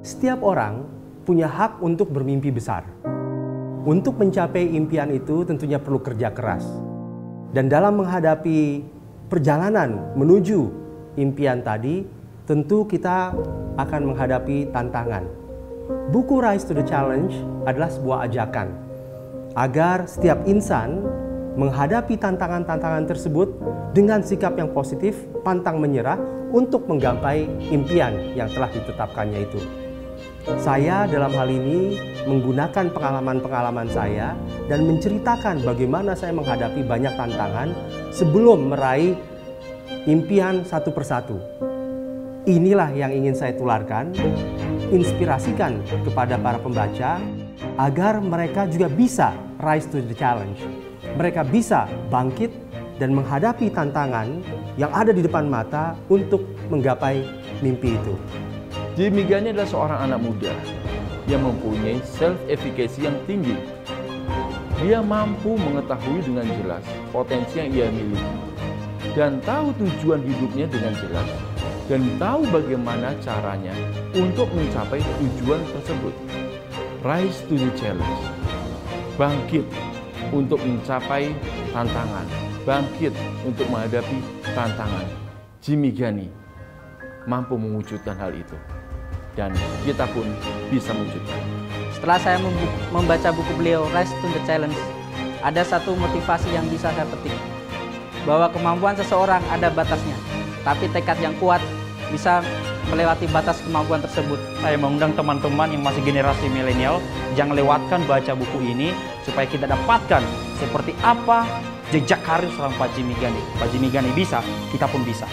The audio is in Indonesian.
Setiap orang punya hak untuk bermimpi besar. Untuk mencapai impian itu tentunya perlu kerja keras. Dan dalam menghadapi perjalanan menuju impian tadi, tentu kita akan menghadapi tantangan. Buku Rise to the Challenge adalah sebuah ajakan agar setiap insan menghadapi tantangan-tantangan tersebut dengan sikap yang positif, pantang menyerah untuk menggapai impian yang telah ditetapkannya itu. Saya dalam hal ini menggunakan pengalaman-pengalaman saya dan menceritakan bagaimana saya menghadapi banyak tantangan sebelum meraih impian satu persatu. Inilah yang ingin saya tularkan, inspirasikan kepada para pembaca agar mereka juga bisa rise to the challenge. Mereka bisa bangkit dan menghadapi tantangan yang ada di depan mata untuk menggapai mimpi itu. Jimmy Gani adalah seorang anak muda yang mempunyai self-efficacy yang tinggi. Dia mampu mengetahui dengan jelas potensi yang ia miliki dan tahu tujuan hidupnya dengan jelas dan tahu bagaimana caranya untuk mencapai tujuan tersebut. Rise to the challenge. Bangkit untuk mencapai tantangan. Bangkit untuk menghadapi tantangan. Jimmy Gani mampu mewujudkan hal itu dan kita pun bisa mewujudkan. Setelah saya membaca buku beliau Rise to the Challenge, ada satu motivasi yang bisa saya petik. Bahwa kemampuan seseorang ada batasnya, tapi tekad yang kuat bisa melewati batas kemampuan tersebut. Saya mengundang teman-teman yang masih generasi milenial, jangan lewatkan baca buku ini supaya kita dapatkan seperti apa jejak karir seorang Pak Jimmy Gani. Pak Jimmy Gani bisa, kita pun bisa.